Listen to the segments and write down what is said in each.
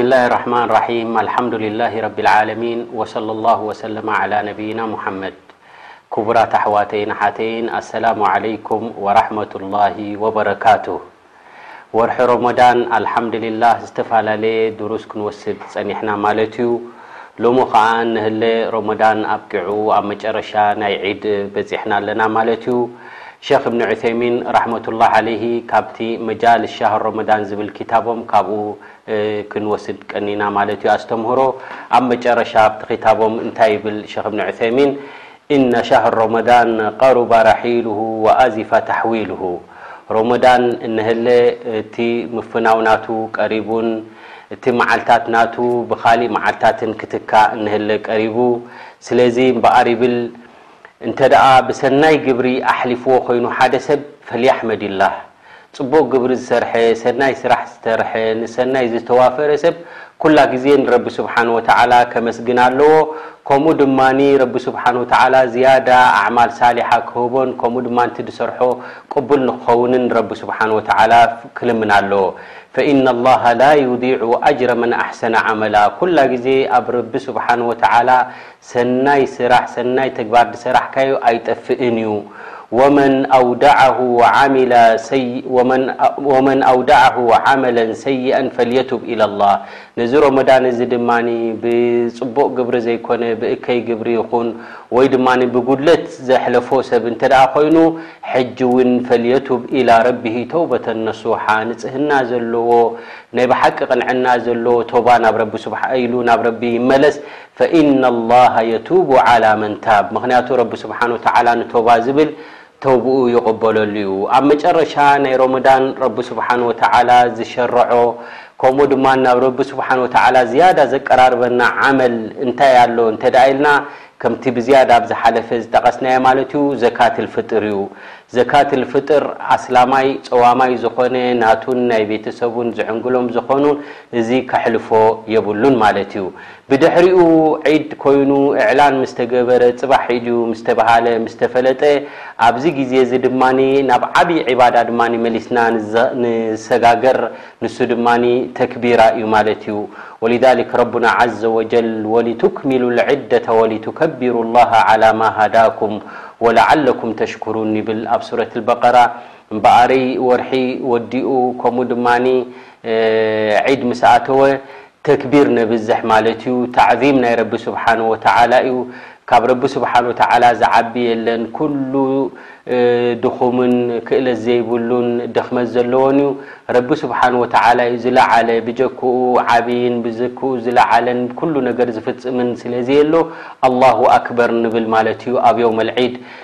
ብስሚላሂ ራሕማን ራሒም ኣልሓምዱሊላሂ ረቢል ዓለሚን ወሰለላሁ ወሰለመ ዓላ ነቢይና ሙሓመድ ኩቡራት ኣሕዋተይን ኣሓተይን ኣሰላሙ ዓለይኩም ወራሕመቱላሂ ወበረካቱህ ወርሒ ሮሞዳን ኣልሓምዱሊላህ ዝተፋላለየ ዱሩስ ክንወስድ ፀኒሕና ማለት እዩ ሎሚ ኸዓ እንሀለ ሮሞዳን ኣብቂዑ ኣብ መጨረሻ ናይ ዒድ በፂሕና ኣለና ማለት እዩ ሸኽ እብኒ ዑሰይሚን ራሕመቱላህ ዓለይሂ ካብቲ መጃልስ ሻህር ሮሞዳን ዝብል ኪታቦም ካብኡ ክንወስድ ቀኒና ማለት እዩ ኣስተምህሮ ኣብ መጨረሻ ኣብቲ ክታቦም እንታይ ይብል ሸኽ እብኒ ዑሰይሚን ኢነ ሸህር ሮመዳን ቀሩበ ረሒሉሁ ወኣዚፈ ተሕዊሉሁ ሮመዳን እነሀለ እቲ ምፍናው ናቱ ቀሪቡን እቲ መዓልታት ናቱ ብኻሊእ መዓልታትን ክትካእ እነሀለ ቀሪቡ ስለዚ እምበኣር ይብል እንተደኣ ብሰናይ ግብሪ ኣሕሊፍዎ ኮይኑ ሓደ ሰብ ፈልያሕመዲላህ ጽቡቅ ግብሪ ዝሰርሐ ሰናይ ስራሕ ዝተርሐ ንሰናይ ዝተዋፈረ ሰብ ኩላ ግዜ ንረቢ ስብሓን ወተዓላ ከመስግን ኣለዎ ከምኡ ድማ ረቢ ስብሓን ወተዓላ ዝያዳ ኣዕማል ሳሊሓ ክህቦን ከምኡ ድማ እቲ ድሰርሖ ቅቡል ንክኸውንን ንረቢ ስብሓን ወተዓላ ክልምን ኣለዎ ፈኢነ ላሃ ላዩዲዑ ኣጅረ መን ኣሕሰነ ዓመላ ኩላ ግዜ ኣብ ረቢ ስብሓን ወተዓላ ሰናይ ስራሕ ሰናይ ተግባር ድሰራሕካዮ ኣይጠፍእን እዩ ወመን ኣውደዐሁ ዓሚላ ወመን ኣውደዐሁ ዓመለን ሰይኣን ፈልየቱብ ኢለላህ ነዚ ሮሞዳን እዚ ድማ ብጽቡቕ ግብሪ ዘይኮነ ብእከይ ግብሪ ይኹን ወይ ድማ ብጉድለት ዘሕለፎ ሰብ እንተ ኮይኑ ሕጂ ውን ፈልየቱብ ኢላ ረቢሂ ተውበተን ነሱሓ ንጽህና ዘለዎ ናይ ብሓቂ ቅንዕና ዘለዎ ቶባ ናብ ረቢ ስብሓ ኢሉ ናብ ረቢ ይመለስ ፈኢነ ላሃ የቱቡ ዓላ መን ታብ ምኽንያቱ ረቢ ስብሓን ወተዓላ ንቶባ ዝብል ተውብኡ ይቕበለሉ እዩ። ኣብ መጨረሻ ናይ ሮሞዳን ረቢ ስብሓን ወተዓላ ዝሸረዖ ከምኡ ድማ ናብ ረቢ ስብሓን ወተዓላ ዝያዳ ዘቀራርበና ዓመል እንታይ ኣሎ እንተድኣ ኢልና ከምቲ ብዝያዳ ኣብ ዝሓለፈ ዝጠቐስናዮ ማለት እዩ ዘካት ልፍጥር እዩ። ዘካት ልፍጥር ኣስላማይ፣ ጸዋማይ፣ ዝኾነ ናቱን ናይ ቤተሰቡን ዝዕንግሎም ዝኾኑ እዚ ከሕልፎ የብሉን ማለት እዩ። ብድሕሪኡ ዒድ ኮይኑ እዕላን ምስ ተገበረ፣ ጽባሕ ዒድ እዩ ምስ ተበሃለ፣ ምስ ተፈለጠ፣ ኣብዚ ግዜ እዚ ድማ ናብ ዓቢ ዒባዳ ድማ መሊስና ንሰጋገር፣ ንሱ ድማ ተክቢራ እዩ ማለት እዩ። ወሊዛሊክ ረቡና ዓዘ ወጀል ወሊቱክሚሉ ልዒደተ ወሊቱከቢሩ ላሃ ዓላ ማ ሃዳኩም ወለዓለኩም ተሽኩሩን ይብል ኣብ ሱረት ኣልበቀራ እምበኣርይ ወርሒ ወዲኡ ከምኡ ድማ ዒድ ምስ ኣተወ ተክቢር ነብዝሕ ማለት እዩ፣ ታዕዚም ናይ ረቢ ስብሓነሁ ወተዓላ እዩ፣ ካብ ረቢ ስብሓነሁ ወተዓላ ዝዓቢ የለን፣ ኩሉ ድኹምን ክእለት ዘይብሉን ድኽመት ዘለዎን እዩ፣ ረቢ ስብሓነሁ ወተዓላ እዩ ዝለዓለ ብጀክኡ ዓብይን ብዝክኡ ዝለዓለን ኩሉ ነገር ዝፍፅምን ስለዘየሎ ኣላሁ ኣክበር ንብል ማለት እዩ ኣብ የውመል ዒድ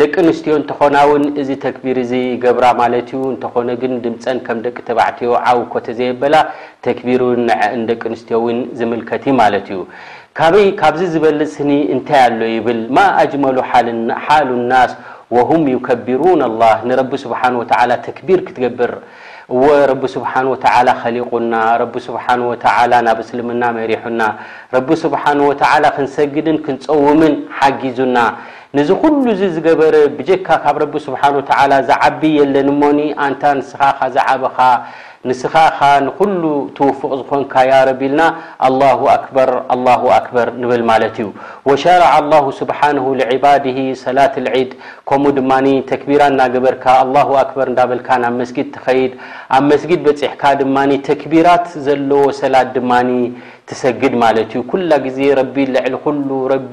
ደቂ ኣንስትዮ እንተኾና ውን እዚ ተክቢር እዚ ይገብራ ማለት እዩ፣ እንተኾነ ግን ድምጸን ከም ደቂ ተባዕትዮ ዓው እኮ ተዘየበላ ተክቢር ውን ንዐኣን ደቂ ኣንስትዮ ውን ዝምልከት እዩ ማለት እዩ። ካበይ ካብዚ ዝበልጽ ስኒ እንታይ ኣሎ ይብል ማ ኣጅመሉ ሓሉ ናስ ወሁም ዩከቢሩነ ኣላህ ንረቢ ስብሓን ወተዓላ ተክቢር ክትገብር እወ ረቢ ስብሓን ወተዓላ ኸሊቁና ረቢ ስብሓን ወተዓላ ናብ እስልምና መሪሑና ረቢ ስብሓን ወተዓላ ክንሰግድን ክንጸውምን ሓጊዙና ነዚ ኩሉ እዚ ዝገበረ ብጀካ ካብ ረቢ ስብሓን ወተዓላ ዝዓቢ የለን እሞኒ ኣንታ ንስኻ እኻ ዝዓበኻ ንስኻ እኻ ንኹሉ ትውፍቅ ዝኾንካ ያረቢ ኢልና ኣላሁ ኣክበር ኣላሁ ኣክበር ንብል ማለት እዩ ወሻረዐ ኣላሁ ስብሓነሁ ልዕባድሂ ሰላት ልዒድ ከምኡ ድማ ተክቢራ እናገበርካ ኣላሁ ኣክበር እንዳበልካ ናብ መስጊድ ትኸይድ ኣብ መስጊድ በፂሕካ ድማ ተክቢራት ዘለዎ ሰላት ድማ ትሰግድ ማለት እዩ ኩላ ግዜ ረቢ ልዕሊ ኩሉ ረቢ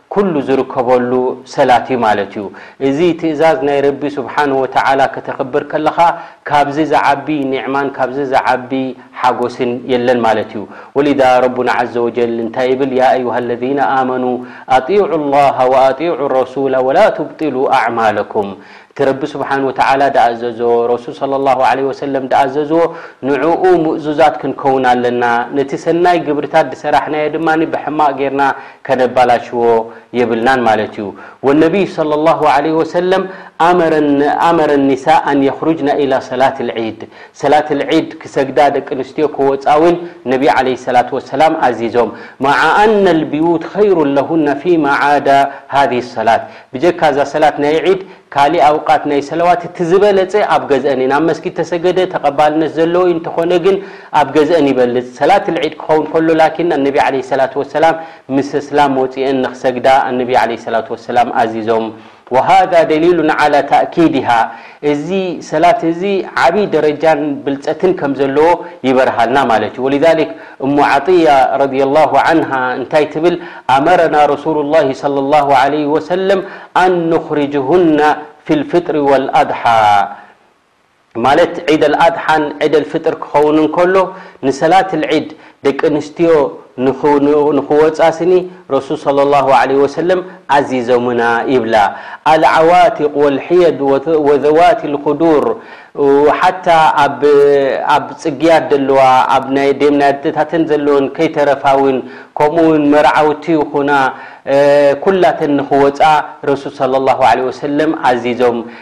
ኩሉ ዝርከበሉ ሰላት እዩ ማለት እዩ። እዚ ትእዛዝ ናይ ረቢ ሱብሓነሁ ወተዓላ ከተኽብር ከለኻ ካብዚ ዝዓቢ ኒዕማን ካብዚ ዝዓቢ ሓጎስን የለን ማለት እዩ። ወሊዳ ረቡና ዓዘ ወጀል እንታይ ይብል ያ ኣዩሃ ለዚነ ኣመኑ ኣጢዑ ላሃ ወኣጢዑ ረሱለ ወላ ቱብጢሉ ኣዕማለኩም እቲ ረቢ ስብሓን ወተዓላ ድኣዘዞ፣ ረሱል ሰለላሁ ዓለይሂ ወሰለም ድኣዘዝዎ ንዕኡ ምእዙዛት ክንከውን ኣለና፣ ነቲ ሰናይ ግብርታት ድሰራሕናዮ ድማ ብሕማቕ ጌርና ከነባላሽዎ የብልናን ማለት እዩ። ወነቢዩ ሰለላሁ ዓለይሂ ወሰለም ኣመረ ኒሳ ኣን የኽሩጅና ኢላ ሰላት ልዒድ፣ ሰላት ልዒድ ክሰግዳ ደቂ ኣንስትዮ ክወጻ እውን ነቢ ዓለይሂ ሰላቱ ወሰላም ኣዚዞም። መዓ ኣነ ልብዩት ኸይሩን ለሁነ ፊማ ዓዳ ሃዚሂ ሰላት። ብጀካ እዛ ሰላት ናይ ዒድ ካሊእ ኣውቃት ናይ ሰለዋት እቲ ዝበለፀ ኣብ ገዝኣን እዩ። ናብ መስጊድ ተሰገደ ተቀባልነት ዘለዎ እዩ እንተኾነ ግን ኣብ ገዝኣን ይበልፅ። ሰላትል ዒድ ክኸውን ከሎ ላኪን ኣነቢ ዓለይሂ ሰላቱ ወሰላም ምስ እስላም ወፂኣን ንክሰግዳ ኣነቢ ዓለይሂ ሰላቱ ወሰላም ኣዚዞም። ወሃዛ ደሊሉን ዓላ ታእኪዲሃ እዚ ሰላት እዚ ዓብይ ደረጃን ብልፀትን ከም ዘለዎ ይበርሃልና ማለት እዩ። ወሊዛሊክ እሙ ዓጥያ ረዲየላሁ ዓንሃ እንታይ ትብል? ኣመረና ረሱሉላሂ ሰለላሁ ዓለይሂ ወሰለም ኣን ኑኽሪጅሁነ ፊል ፍጥሪ ወል ኣድሓ ማለት ዒደል ኣድሓን ዒደል ፍጥር ክኸውን እንከሎ ንሰላትል ዒድ ደቂ ኣንስትዮ ንኽወጻ ስኒ ረሱል ሰለሏሁ ዓለይሂ ወሰለም ኣዚዞምና ይብላ። ኣልዓዋቲቅ ወልሕየድ ወዘዋቲል ኹዱር ሓታ ኣብ ጽግያት ዘለዋ ኣብ ናይ ዴምና ኣዴታተን ዘለወን ከይተረፋ ውን ከምኡ ውን መርዓውቲ ይኹና ኩላተን ንኽወጻ ረሱል ሰለሏሁ ዓለይሂ ወሰለም ኣዚዞም።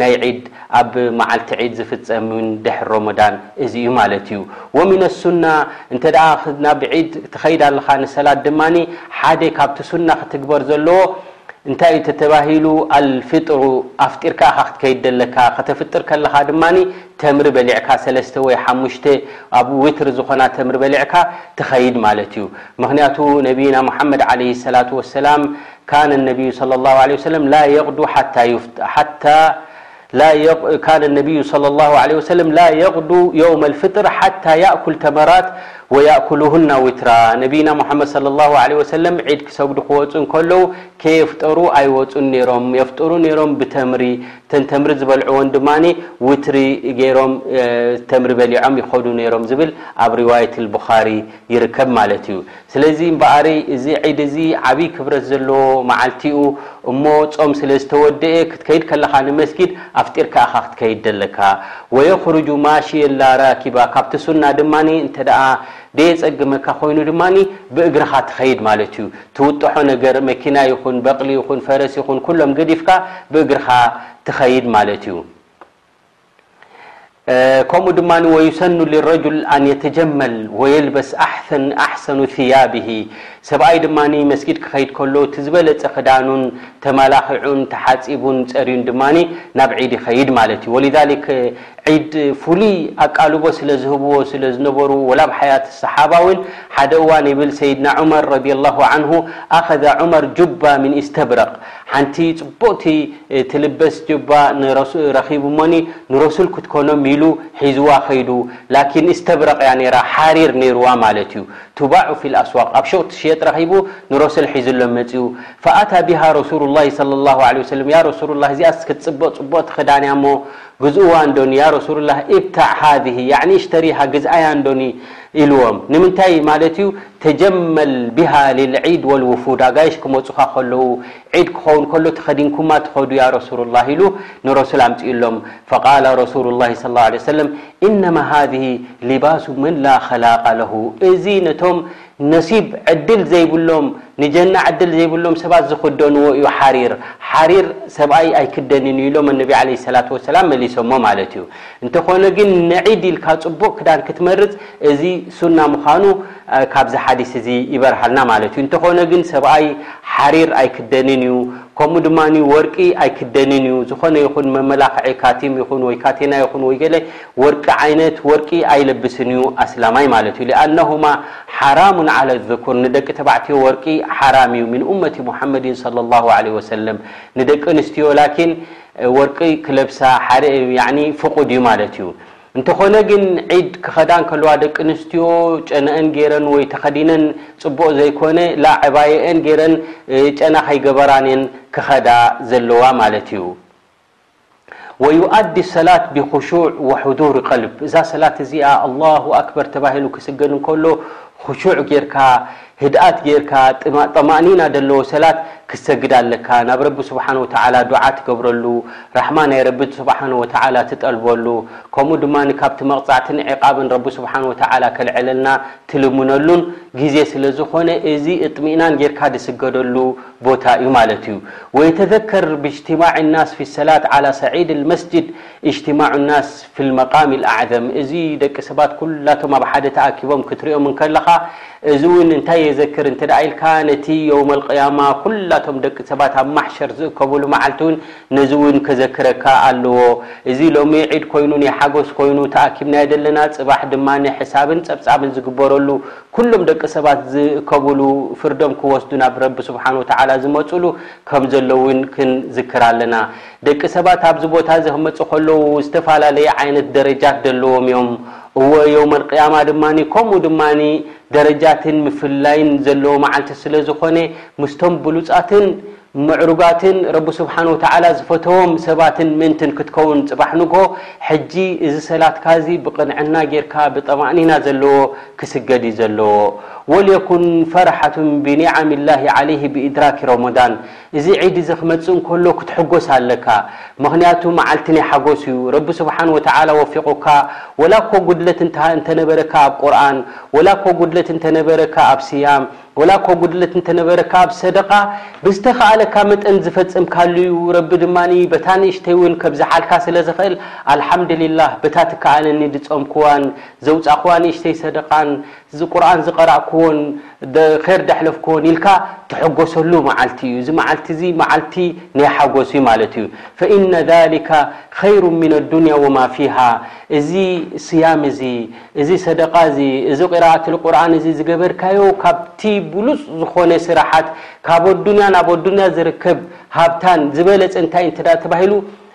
ናይ ዒድ፣ ኣብ መዓልቲ ዒድ ዝፍጸም ውን ድሕሪ ሮሞዳን እዚ እዩ ማለት እዩ። ወሚነ ሱና እንተ ናብ ዒድ ትኸይድ ኣለኻ ንሰላት ድማ ሓደ ካብቲ ሱና ክትግበር ዘለዎ እንታይ እዩ ተተባሂሉ ኣልፍጥሩ ኣፍጢርካ ኢኻ ክትከይድ ዘለካ ከተፍጥር ከለኻ ድማ ተምሪ በሊዕካ ሰለስተ ወይ ሓሙሽተ ኣብ ዊትር ዝኾና ተምሪ በሊዕካ ትኸይድ ማለት እዩ ምኽንያቱ ነብይና ሙሓመድ ዓለይሂ ሰላቱ ወሰላም ካነ ነብዩ ሰለላሁ ዓለይሂ ወሰለም ላ የቕዱ ሓታ ዩፍጥ ሓታ ላ የቕ ካነ ነብዩ ሰለላሁ ዓለይሂ ወሰለም ላ የቕዱ የውመል ፍጥር ሓታ ያእኩል ተመራት ወያእኩሉሁና ዊትራ ነብይና ሙሓመድ ሰለላሁ ዓለይሂ ወሰለም ዒድ ክሰግዱ ክወጹ እንከለዉ ከየፍጠሩ ኣይወጹን ነይሮም የፍጥሩ ነይሮም ብተምሪ እተን ተምሪ ዝበልዕወን ድማ ዊትሪ ገይሮም ተምሪ በሊዖም ይኸዱ ነይሮም ዝብል ኣብ ሪዋየት ኣልቡኻሪ ይርከብ ማለት እዩ ስለዚ እምበኣር እዚ ዒድ እዚ ዓብዪ ክብረት ዘለዎ መዓልቲ እዩ እሞ ፆም ስለ ዝተወደኤ ክትከይድ ከለኻ ንመስጊድ ኣፍጢርካ ኢኻ ክትከይድ ዘለካ ወየኽሩጁ ማሽየን ላ ራኪባ ካብቲ ሱና ድማ እንተድኣ ደየፀግመካ ኮይኑ ድማ ብእግርኻ ትኸይድ ማለት እዩ ትውጥሖ ነገር መኪና ይኹን በቕሊ ይኹን ፈረስ ይኹን ኩሎም ገዲፍካ ብእግርኻ ትኸይድ ማለት እዩ ከምኡ ድማ ወዩሰኑ ሊረጁል ኣን የተጀመል ወየልበስ ኣሕሰን ኣሕሰኑ ቲያብሂ ሰብኣይ ድማ መስጊድ ክኸይድ ከሎ እቲ ዝበለፀ ክዳኑን ተመላኺዑን ተሓፂቡን ፀርዩን ድማ ናብ ዒድ ይኸይድ ማለት እዩ ወሊዛሊክ ዒድ ፍሉይ ኣቃልቦ ስለ ዝህብዎ ስለ ዝነበሩ ወላ ኣብ ሓያት ሰሓባ እውን ሓደ እዋን ይብል ሰይድና ዑመር ረዲየላሁ ዓንሁ ኣኸዘ ዑመር ጁባ ምን ኢስተብረቅ ሓንቲ ፅቡቕቲ ትልበስ ጅባ ንረሱእ ረኺቡሞኒ ንረሱል ክትኮኖም ኢሉ ሒዝዋ ከይዱ ላኪን እስተብረቅ እያ ነይራ ሓሪር ነይርዋ ማለት እዩ ቱባዑ ፊል ኣስዋቅ ኣብ ሹቅ ትሽየጥ ረኺቡ ንረሱል ሒዝሎም መጺኡ ፈኣታ ቢሃ ረሱሉላሂ ሰለላሁ ዓለይሂ ወሰለም ያ ረሱሉላህ እዚኣስ ክትጽብቅ ጽብቅቲ ክዳን እያ እሞ ግዝእዋ እንዶኒ ያ ረሱሉላህ ኢብታዕ ሃዚሂ ያዕኒ እሽተሪሃ ግዝኣያ እንዶኒ ኢልዎም ንምንታይ ማለት እዩ ተጀመል ቢሃ ሊልዒድ ወልውፉድ ኣጋይሽ ክመጹኻ ከለዉ ዒድ ክኸውን ከሎ ተኸዲንኩማ ትኸዱ ያ ረሱሉላህ ኢሉ ንረሱል ኣምጺኡሎም ፈቃለ ረሱሉላሂ ሰለላሁ ዓለይሂ ወሰለም ኢነማ ሃዚሂ ሊባሱ መን ላ ኸላቀ ለሁ እዚ ነቶም ነሲብ ዕድል ዘይብሎም ንጀና ዕድል ዘይብሎም ሰባት ዝኽደንዎ እዩ ሓሪር ሓሪር ሰብኣይ ኣይክደንን እዩ ኢሎም ኣነቢ ዓለይሂ ሰላቱ ወሰላም መሊሶሞ ማለት እዩ እንተኾነ ግን ንዒድ ኢልካ ጽቡቕ ክዳን ክትመርጽ እዚ ሱና ምዃኑ ካብዚ ሓዲስ እዚ ይበርሃልና ማለት እዩ። እንተኾነ ግን ሰብኣይ ሓሪር ኣይክደንን እዩ፣ ከምኡ ድማ ወርቂ ኣይክደንን እዩ፣ ዝኾነ ይኹን መመላኽዒ ካቲም ይኹን ወይ ካቴና ይኹን ወይ ገለ ወርቂ ዓይነት ወርቂ ኣይለብስን እዩ ኣስላማይ ማለት እዩ። ሊኣነሁማ ሓራሙን ዓለ ዙኩር ንደቂ ተባዕትዮ ወርቂ ሓራም እዩ ሚን ኡመቲ ሙሓመዲን ሰለላሁ ዓለይሂ ወሰለም ንደቂ ኣንስትዮ ላኪን ወርቂ ክለብሳ ፍቑድ እዩ ማለት እዩ። እንተኾነ ግን ዒድ ክኸዳ እንከለዋ ደቂ ኣንስትዮ ጨነኣን ገይረን ወይ ተኸዲነን ፅቡቕ ዘይኮነ ላ ዕባየኣን ገይረን ጨና ከይገበራን እየን ክኸዳ ዘለዋ ማለት እዩ። ወዩኣዲ ሰላት ቢኹሹዕ ወሑዱሪ ቀልብ እዛ ሰላት እዚኣ ኣላሁ ኣክበር ተባሂሉ ክስገድ እንከሎ ኹሹዕ ገይርካ ህድኣት ጌርካ ጥማ ጠማእኒና ደለዎ ሰላት ክትሰግድ ኣለካ ናብ ረቢ ሱብሓነሁ ወተዓላ ዱዓ ትገብረሉ ራሕማ ናይ ረቢ ሱብሓነሁ ወተዓላ ትጠልበሉ ከምኡ ድማ ካብቲ መቅጻዕትን ዒቃብን ረቢ ሱብሓነሁ ወተዓላ ከልዕለልና ትልምነሉን ግዜ ስለ ዝኾነ እዚ እጥሚእናን ጌርካ ድስገደሉ ቦታ እዩ ማለት እዩ ወየተዘከር ብጅትማዕ ናስ ፊ ሰላት ዓላ ሰዒድ ልመስጅድ ኢጅቲማዑ ኣናስ ፊል መቃሚል ኣዕዘም፣ እዚ ደቂ ሰባት ኩላቶም ኣብ ሓደ ተኣኪቦም ክትሪኦም እንከለኻ፣ እዚ እውን እንታይ የዘክር እንተድኣ ኢልካ፣ ነቲ የውመል ቅያማ ኩላቶም ደቂ ሰባት ኣብ ማሕሸር ዝእከቡሉ መዓልቲ እውን ነዚ እውን ከዘክረካ ኣለዎ። እዚ ሎሚ ዒድ ኮይኑ ናይ ሓጎስ ኮይኑ ተኣኪብናዮ ዘለና፣ ጽባሕ ድማ ሕሳብን ጸብጻብን ዝግበረሉ ኩሎም ደቂ ሰባት ዝእከቡሉ ፍርዶም ክወስዱ ናብ ረቢ ስብሓነሁ ወተዓላ ዝመጹሉ ከምዘሎ እውን ክንዝክር ኣለና። ደቂ ሰባት ኣብዚ ቦታ እዚ ክመጹ ከለዉ ዝተፋላለየ ዓይነት ደረጃት ደለዎም እዮም። እወ የውመል ቅያማ ድማ ከምኡ ድማ ደረጃትን ምፍልላይን ዘለዎ መዓልቲ ስለ ዝኾነ ምስቶም ብሉጻትን ምዕሩጋትን ረቢ ስብሓን ወተዓላ ዝፈተዎም ሰባትን ምእንትን ክትከውን ጽባሕ ንግሆ ሕጂ እዚ ሰላትካ እዚ ብቕንዕና ጌርካ ብጠማእኒና ዘለዎ ክስገድ እዩ ዘለዎ ወልየኩን ፈርሓቱን ብኒዓሚላሂ ዓለይሂ ብኢድራኪ ረሞዳን እዚ ዒድ እዚ ክመጽእ እንከሎ ክትሕጎስ ኣለካ ምኽንያቱ መዓልቲ ናይ ሓጎስ እዩ ረቢ ሱብሓነሁ ወተዓላ ወፊቑካ ወላ እኮ ጉድለት እንተነበረካ ኣብ ቁርኣን ወላ እኮ ጉድለት እንተነበረካ ኣብ ስያም ወላ እኮ ጉድለት እንተነበረካ ኣብ ሰደቓ ብዝተኻኣለካ መጠን ዝፈጸምካሉ እዩ ረቢ ድማ በታ ንእሽተይ እውን ከብዝሓልካ ስለ ዝኽእል ኣልሓምድሊላህ በታ ትከኣለኒ ዝጾምክዋን ዘውጻእኽዋ ንእሽተይ ሰደቓን እዚ ቁርኣን ዝቐራእክዎን ኼር ዘሕለፍክዎን ኢልካ ትሕጎሰሉ መዓልቲ እዩ። እዚ መዓልቲ እዚ መዓልቲ ናይ ሓጎስ እዩ ማለት እዩ። ፈኢነ ዛሊከ ኸይሩ ሚነ ኣዱንያ ወማ ፊሃ እዚ ስያም እዚ፣ እዚ ሰደቓ እዚ፣ እዚ ቂራኣተል ቁርኣን እዚ ዝገበርካዮ ካብቲ ብሉጽ ዝኾነ ስራሓት ካብ ኣዱንያ ናብ ኣዱንያ ዝርከብ ሃብታን ዝበለጸ እንታይ እንተ ተባሂሉ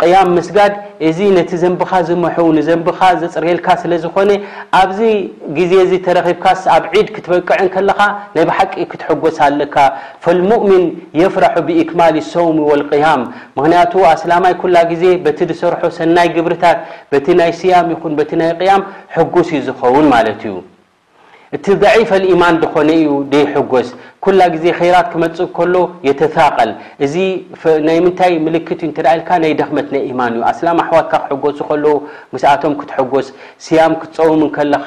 ቕያም ምስጋድ እዚ ነቲ ዘንብኻ ዝምሕው ንዘንብኻ ዘጽርየልካ ስለ ዝኾነ ኣብዚ ግዜ እዚ ተረኺብካስ ኣብ ዒድ ክትበቅዕ እንከለኻ ናይ ብሓቂ ክትሕጎስ ኣለካ ፈልሙእሚን የፍረሑ ብኢክማሊ ሰውሚ ወልቕያም ምኽንያቱ ኣስላማይ ኩላ ግዜ በቲ ዝሰርሖ ሰናይ ግብርታት በቲ ናይ ስያም ይኹን በቲ ናይ ቕያም ሕጉስ እዩ ዝኸውን ማለት እዩ። እቲ ضዒፍ ኣልኢማን ድኾነ እዩ ደይሕጎስ ኩላ ግዜ ኸይራት ክመጽእ ከሎ የተታቀል እዚ ናይ ምንታይ ምልክት እዩ እንተ ኢልካ ናይ ደኽመት ናይ ኢማን እዩ ኣስላም ኣሕዋትካ ክሕጎሱ ከለዉ ምስኣቶም ክትሕጎስ ስያም ክትጸውም እንከለኻ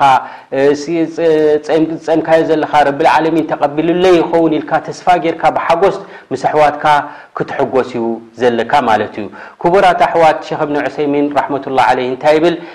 ጸምካዮ ዘለኻ ረብልዓለሚን ተቀቢሉለይ ይኸውን ኢልካ ተስፋ ጌርካ ብሓጎስ ምስ ኣሕዋትካ ክትሕጎስ እዩ ዘለካ ማለት እዩ ክቡራት ኣሕዋት ሸኽ እብኒ ዑሰይሚን ራሕመቱላህ ዓለይህ እንታይ ይብል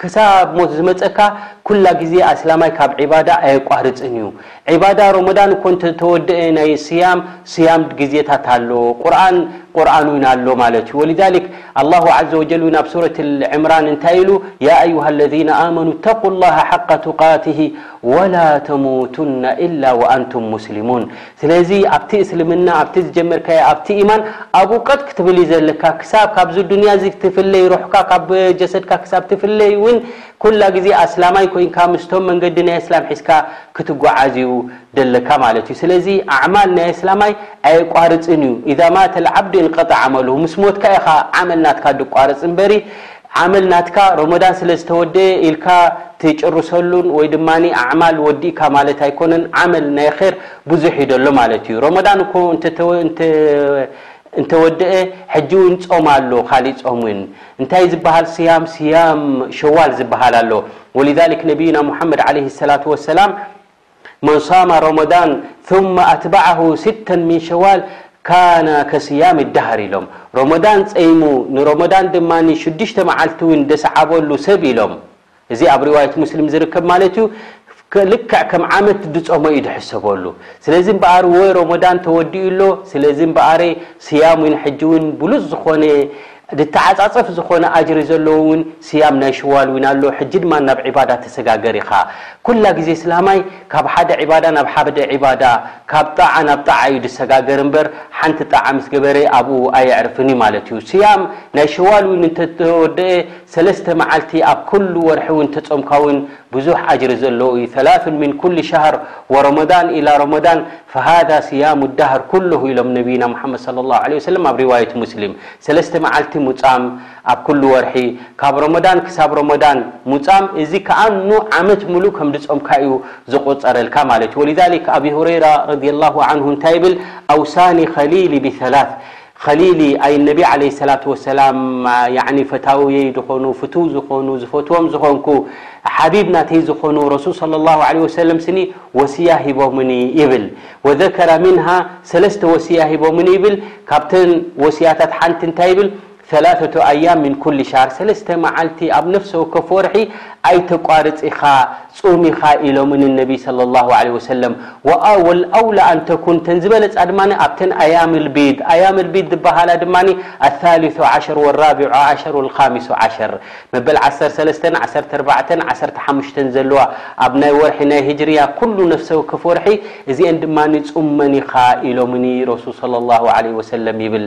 ክሳብ ሞት ዝመጸካ ኩላ ግዜ ኣስላማይ ካብ ዒባዳ ኣየቋርጽን እዩ ዒባዳ ሮሞዳን እኮ እንተ ተወደኤ ናይ ስያም ስያም ግዜታት ኣሎ ቁርኣን ቁርኣን ዊን ኣሎ ማለት እዩ ወሊዛሊክ ኣላሁ ዓዘወጀል ዊን ኣብ ሱረት ዕምራን እንታይ ኢሉ ያ ኣዩሃ ለዚነ ኣመኑ ተቁላሃ ሓቃ ቱቃትህ ወላ ተሙቱና ኢላ ወኣንቱም ሙስሊሙን ስለዚ ኣብቲ እስልምና ኣብቲ ዝጀመርካዮ ኣብቲ ኢማን ኣብኡ ቀጥ ክትብል እዩ ዘለካ ክሳብ ካብዚ ዱንያ እዚ ትፍለይ ሩሕካ ካብ ጀሰድካ ክሳብ ትፍለይ እውን ኩላ ግዜ ኣስላማይ ኮይንካ ምስቶም መንገዲ ናይ ኣስላም ሒዝካ ክትጉዓዝ እዩ ደለካ ማለት እዩ ስለዚ ኣዕማል ናይ ኣስላማይ ኣየቋርጽን እዩ ኢዛ ማተ ልዓብድ እንቀጠ ዓመሉሁ ምስ ሞትካ ኢኻ ዓመል ናትካ ድቋርጽ እምበሪ ዓመል ናትካ ሮሞዳን ስለ ዝተወደኤ ኢልካ ትጭርሰሉን ወይ ድማ ኣዕማል ወዲእካ ማለት ኣይኮነን ዓመል ናይ ኼር ብዙሕ እዩ ደሎ ማለት እዩ ሮሞዳን እኮ እንተወደኤ ሕጂ ውን ጾም ኣሎ ካሊእ ጾም ውን እንታይ ዝበሃል ስያም ስያም ሸዋል ዝበሃል ኣሎ ወሊዛሊክ ነብዩና ሙሓመድ ዓለይሂ ሰላቱ ወሰላም መን ሷመ ረመዳን ثመ ኣትበዐሁ ሲተን ሚን ሸዋል ካነ ከስያሚ ደሀር ኢሎም ረመዳን ጸይሙ ንረመዳን ድማ ሽዱሽተ መዓልቲ ውን ደሰዓበሉ ሰብ ኢሎም እዚ ኣብ ርዋየት ሙስሊም ዝርከብ ማለት እዩ ልክዕ ከም ዓመት ድጾመ እዩ ድሕሰበሉ ስለዚ እምበኣር ወ ረመዳን ተወዲኡ ኣሎ ስለዚ እምበኣር ስያም ውን ሕጂ ውን ብሉጽ ዝኾነ ድተዓጻጸፍ ዝኾነ ኣጅሪ ዘለዎ ውን ስያም ናይ ሽዋል ውን ኣሎ ሕጂ ድማ ናብ ዒባዳ ተሰጋገር ኢኻ ኩላ ግዜ እስላማይ ካብ ሓደ ዒባዳ ናብ ሓደ ዒባዳ ካብ ጣዓ ናብ ጣዓ እዩ ድሰጋገር እምበር ሓንቲ ጣዓ ምስ ገበረ ኣብኡ ኣየዕርፍን እዩ ማለት እዩ ስያም ናይ ሸዋል ውን እንተተወደኤ ሰለስተ መዓልቲ ኣብ ኩሉ ወርሒ ውን ተጾምካ ውን ብዙሕ ኣጅሪ ዘለዎ እዩ ሰላሱን ምን ኩሊ ሸህር ወረመዳን ኢላ ረመዳን ፈሃዛ ስያሙ ዳህር ኩሉሁ ኢሎም ነብይና ሙሓመድ ሰለ ላሁ ዓለይሂ ወሰለም ኣብ ሪዋየት ሙስሊም ሰለስተ መዓልቲ ሙጻም ኣብ ኩሉ ወርሒ ካብ ረመዳን ክሳብ ረመዳን ሙጻም እዚ ከኣኑ ዓመት ሙሉእ ከም ድጾምካ እዩ ዝቁጸረልካ ማለት እዩ ወሊዛሊክ ኣቢ ሁረይራ ረዲየላሁ ዓንሁ እንታይ ይብል ኣውሳኒ ከሊሊ ብሰላስ ኸሊሊ ኣይ ነቢ ዓለይሂ ሰላቱ ወሰላም ያዕኒ ፈታውየይ ዝኾኑ ፍቱው ዝኾኑ ዝፈትዎም ዝኾንኩ ሓቢብ ናተይ ዝኾኑ ረሱል ሰለላሁ ዓለይሂ ወሰለም ስኒ ወስያ ሂቦምኒ ይብል ወዘከረ ምንሃ ሰለስተ ወስያ ሂቦምኒ ይብል ካብተን ወስያታት ሓንቲ እንታይ ይብል ሰላሰቱ ኣያም ምን ኩሊ ሻህር ሰለስተ መዓልቲ ኣብ ነፍሰ ወከፍ ወርሒ ኣይተቋርጽ ኢኻ ጹም ኢኻ ኢሎምን እነቢ ሰለሏሁ ዓለይሂ ወሰለም ወኣ ወልኣውላ ኣን ተኩን እተን ዝበለጻ ድማ ኣብተን ኣያም ልቢድ ኣያም ልቢድ ዝበሃላ ድማ ኣሳሊሱ ዓሸር ወራቢዑ ዓሸር ወልኻሚሱ ዓሸር መበል ዓሰርተ ሰለስተን ዓሰርተ ኣርባዕተን ዓሰርተ ሓሙሽተን ዘለዋ ኣብ ናይ ወርሒ ናይ ህጅርያ ኩሉ ነፍሰ ወከፍ ወርሒ እዚኤን ድማ ጹመን ኢኻ ኢሎምኒ ረሱል ሰለሏሁ ዓለይሂ ወሰለም ይብል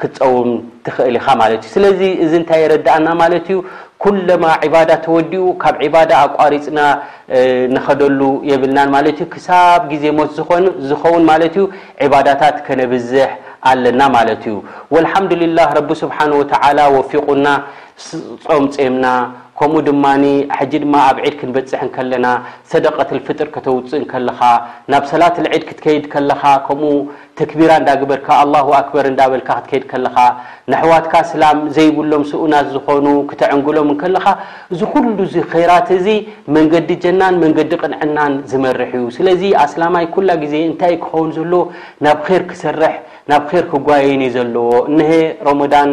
ክትጸውም ትኽእል ኢኻ ማለት እዩ። ስለዚ እዚ እንታይ የረድኣና ማለት እዩ፣ ኩለማ ዒባዳ ተወዲኡ ካብ ዒባዳ ኣቋሪጽና ንኸደሉ የብልናን ማለት እዩ። ክሳብ ግዜ ሞት ዝኾን ዝኸውን ማለት እዩ ዒባዳታት ከነብዝሕ ኣለና ማለት እዩ። ወልሓምዱሊላህ ረቢ ስብሓነሁ ወተዓላ ወፊቑና ጾም ጼምና ከምኡ ድማ ሕጂ ድማ ኣብ ዒድ ክንበጽሕ እንከለና ሰደቀትል ፍጥር ከተውጽእ እንከለኻ ናብ ሰላትል ዒድ ክትከይድ ከለኻ ከምኡ ተክቢራ እንዳግበርካ ኣላሁ ኣክበር እንዳበልካ ክትከድ ከለኻ ነሕዋትካ ስላም ዘይብሎም ስኡናት ዝኾኑ ክተዕንግሎም እንከለኻ እዚ ኩሉ እዚ ኸይራት እዚ መንገዲ ጀናን መንገዲ ቅንዕናን ዝመርሕ እዩ ስለዚ ኣስላማይ ኩላ ግዜ እንታይ እዩ ክኸውን ዘለዎ ናብ ኼር ክሰርሕ ናብ ኼር ክጓየይን እዩ ዘለዎ እነሀ ሮሞዳን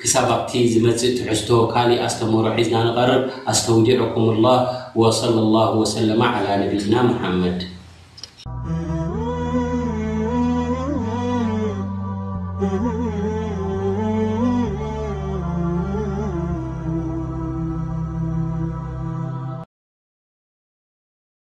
ክሳብ ኣብቲ ዝመጽእ ትሕዝቶ ካሊእ ኣስተምህሮ ሒዝና ንቐርብ ኣስተውዲዑኩሙላህ ወሰለላሁ ወሰለመ ዓላ ነቢይና ሙሓመድ።